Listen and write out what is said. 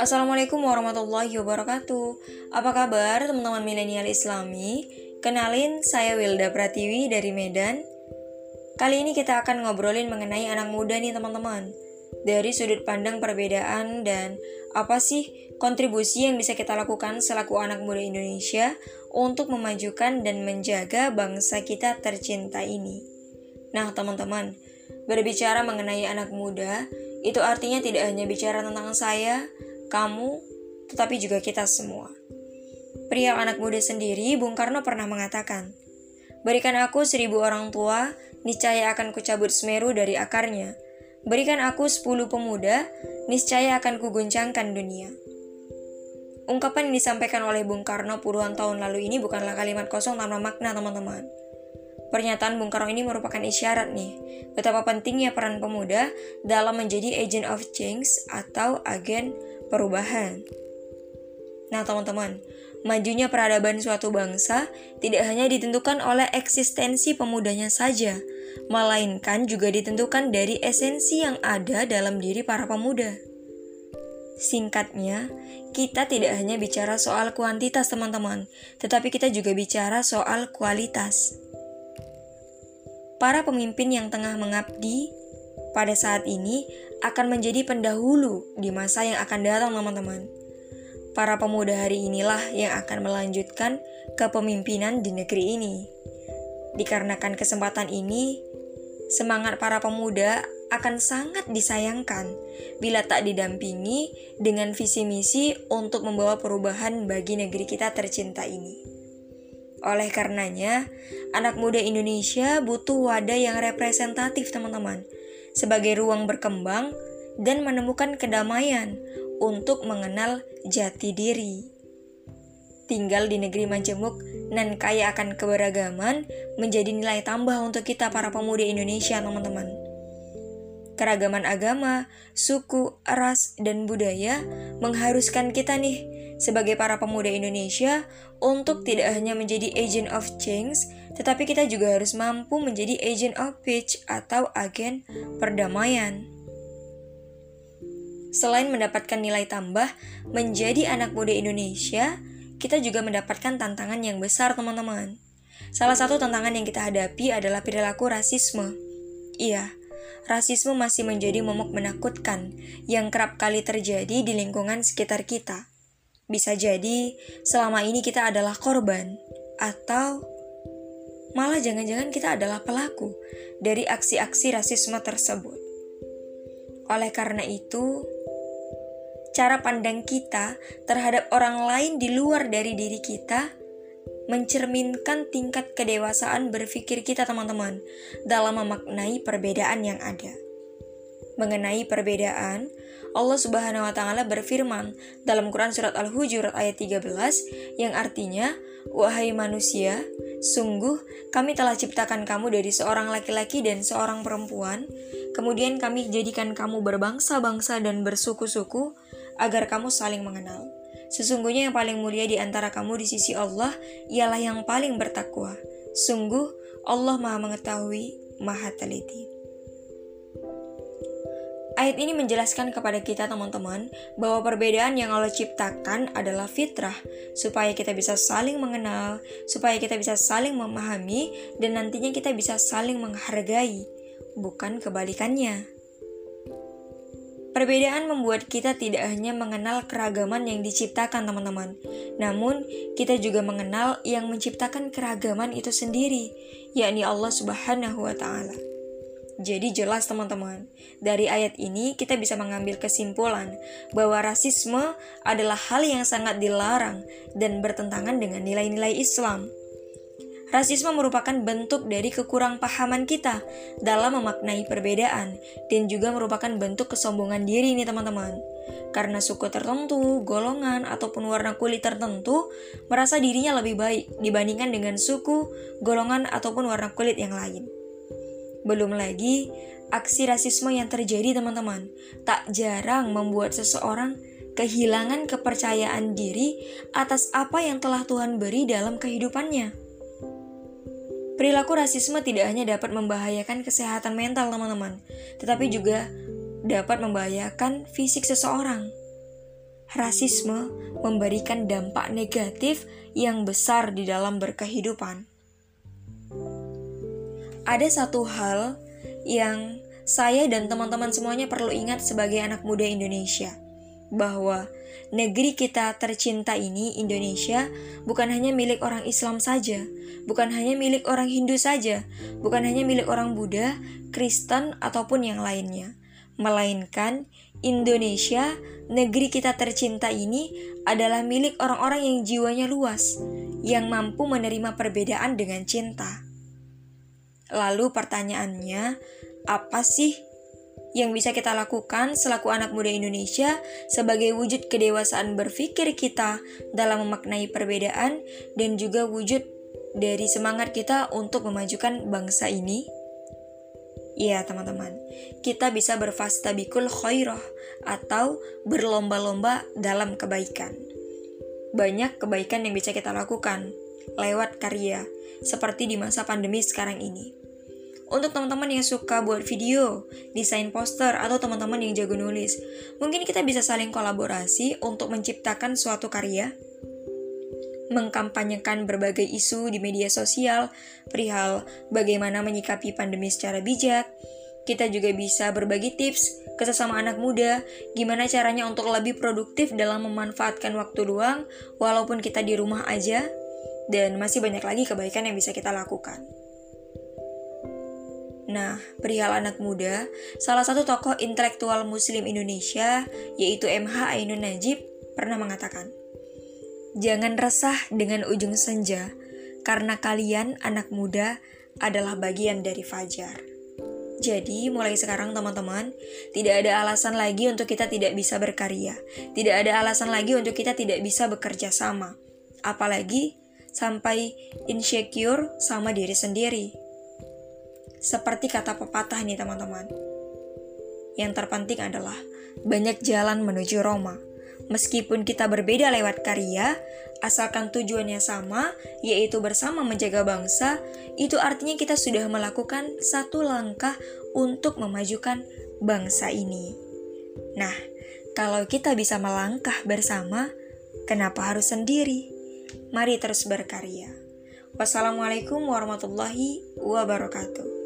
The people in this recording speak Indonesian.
Assalamualaikum warahmatullahi wabarakatuh. Apa kabar teman-teman milenial islami? Kenalin, saya Wilda Pratiwi dari Medan. Kali ini kita akan ngobrolin mengenai anak muda nih teman-teman. Dari sudut pandang perbedaan dan apa sih kontribusi yang bisa kita lakukan selaku anak muda Indonesia Untuk memajukan dan menjaga bangsa kita tercinta ini. Nah teman-teman, berbicara mengenai anak muda itu artinya tidak hanya bicara tentang saya, kamu, tetapi juga kita semua. Pria anak muda sendiri, Bung Karno pernah mengatakan, Berikan aku seribu orang tua, niscaya akan kucabut semeru dari akarnya. Berikan aku sepuluh pemuda, niscaya akan kuguncangkan dunia. Ungkapan yang disampaikan oleh Bung Karno puluhan tahun lalu ini bukanlah kalimat kosong tanpa makna, teman-teman. Pernyataan Bung Karno ini merupakan isyarat nih, betapa pentingnya peran pemuda dalam menjadi agent of change atau agen perubahan. Nah, teman-teman, majunya peradaban suatu bangsa tidak hanya ditentukan oleh eksistensi pemudanya saja, melainkan juga ditentukan dari esensi yang ada dalam diri para pemuda. Singkatnya, kita tidak hanya bicara soal kuantitas, teman-teman, tetapi kita juga bicara soal kualitas. Para pemimpin yang tengah mengabdi pada saat ini akan menjadi pendahulu di masa yang akan datang, teman-teman. Para pemuda hari inilah yang akan melanjutkan kepemimpinan di negeri ini. Dikarenakan kesempatan ini, semangat para pemuda akan sangat disayangkan bila tak didampingi dengan visi misi untuk membawa perubahan bagi negeri kita tercinta ini. Oleh karenanya, anak muda Indonesia butuh wadah yang representatif, teman-teman sebagai ruang berkembang dan menemukan kedamaian untuk mengenal jati diri. Tinggal di negeri majemuk dan kaya akan keberagaman menjadi nilai tambah untuk kita para pemuda Indonesia, teman-teman. Keragaman agama, suku, ras, dan budaya mengharuskan kita nih sebagai para pemuda Indonesia untuk tidak hanya menjadi agent of change, tetapi kita juga harus mampu menjadi agent of peace atau agen perdamaian. Selain mendapatkan nilai tambah menjadi anak muda Indonesia, kita juga mendapatkan tantangan yang besar, teman-teman. Salah satu tantangan yang kita hadapi adalah perilaku rasisme. Iya, rasisme masih menjadi momok menakutkan yang kerap kali terjadi di lingkungan sekitar kita. Bisa jadi selama ini kita adalah korban, atau malah jangan-jangan kita adalah pelaku dari aksi-aksi rasisme tersebut. Oleh karena itu, cara pandang kita terhadap orang lain di luar dari diri kita mencerminkan tingkat kedewasaan berpikir kita teman-teman dalam memaknai perbedaan yang ada. Mengenai perbedaan, Allah Subhanahu wa taala berfirman dalam Quran surat Al-Hujurat ayat 13 yang artinya, "Wahai manusia, sungguh kami telah ciptakan kamu dari seorang laki-laki dan seorang perempuan, kemudian kami jadikan kamu berbangsa-bangsa dan bersuku-suku agar kamu saling mengenal." Sesungguhnya yang paling mulia di antara kamu di sisi Allah ialah yang paling bertakwa. Sungguh Allah Maha Mengetahui, Maha Teliti. Ayat ini menjelaskan kepada kita teman-teman bahwa perbedaan yang Allah ciptakan adalah fitrah supaya kita bisa saling mengenal, supaya kita bisa saling memahami dan nantinya kita bisa saling menghargai, bukan kebalikannya. Perbedaan membuat kita tidak hanya mengenal keragaman yang diciptakan, teman-teman, namun kita juga mengenal yang menciptakan keragaman itu sendiri, yakni Allah Subhanahu wa Ta'ala. Jadi, jelas, teman-teman, dari ayat ini kita bisa mengambil kesimpulan bahwa rasisme adalah hal yang sangat dilarang dan bertentangan dengan nilai-nilai Islam. Rasisme merupakan bentuk dari kekurangpahaman kita dalam memaknai perbedaan dan juga merupakan bentuk kesombongan diri nih teman-teman. Karena suku tertentu, golongan, ataupun warna kulit tertentu merasa dirinya lebih baik dibandingkan dengan suku, golongan, ataupun warna kulit yang lain. Belum lagi, aksi rasisme yang terjadi teman-teman tak jarang membuat seseorang kehilangan kepercayaan diri atas apa yang telah Tuhan beri dalam kehidupannya. Perilaku rasisme tidak hanya dapat membahayakan kesehatan mental teman-teman, tetapi juga dapat membahayakan fisik seseorang. Rasisme memberikan dampak negatif yang besar di dalam berkehidupan. Ada satu hal yang saya dan teman-teman semuanya perlu ingat sebagai anak muda Indonesia, bahwa negeri kita tercinta ini, Indonesia, bukan hanya milik orang Islam saja, bukan hanya milik orang Hindu saja, bukan hanya milik orang Buddha, Kristen, ataupun yang lainnya, melainkan Indonesia, negeri kita tercinta ini adalah milik orang-orang yang jiwanya luas, yang mampu menerima perbedaan dengan cinta. Lalu pertanyaannya, apa sih yang bisa kita lakukan selaku anak muda Indonesia sebagai wujud kedewasaan berpikir kita dalam memaknai perbedaan dan juga wujud dari semangat kita untuk memajukan bangsa ini? Ya teman-teman, kita bisa berfastabikul khairah atau berlomba-lomba dalam kebaikan. Banyak kebaikan yang bisa kita lakukan lewat karya, seperti di masa pandemi sekarang ini. Untuk teman-teman yang suka buat video, desain poster, atau teman-teman yang jago nulis, mungkin kita bisa saling kolaborasi untuk menciptakan suatu karya, mengkampanyekan berbagai isu di media sosial, perihal bagaimana menyikapi pandemi secara bijak. Kita juga bisa berbagi tips ke sesama anak muda, gimana caranya untuk lebih produktif dalam memanfaatkan waktu luang, walaupun kita di rumah aja, dan masih banyak lagi kebaikan yang bisa kita lakukan. Nah, perihal anak muda, salah satu tokoh intelektual muslim Indonesia, yaitu MH Ainun Najib, pernah mengatakan, Jangan resah dengan ujung senja, karena kalian anak muda adalah bagian dari fajar. Jadi, mulai sekarang teman-teman, tidak ada alasan lagi untuk kita tidak bisa berkarya. Tidak ada alasan lagi untuk kita tidak bisa bekerja sama. Apalagi sampai insecure sama diri sendiri. Seperti kata pepatah nih teman-teman. Yang terpenting adalah banyak jalan menuju Roma. Meskipun kita berbeda lewat karya, asalkan tujuannya sama, yaitu bersama menjaga bangsa, itu artinya kita sudah melakukan satu langkah untuk memajukan bangsa ini. Nah, kalau kita bisa melangkah bersama, kenapa harus sendiri? Mari terus berkarya. Wassalamualaikum warahmatullahi wabarakatuh.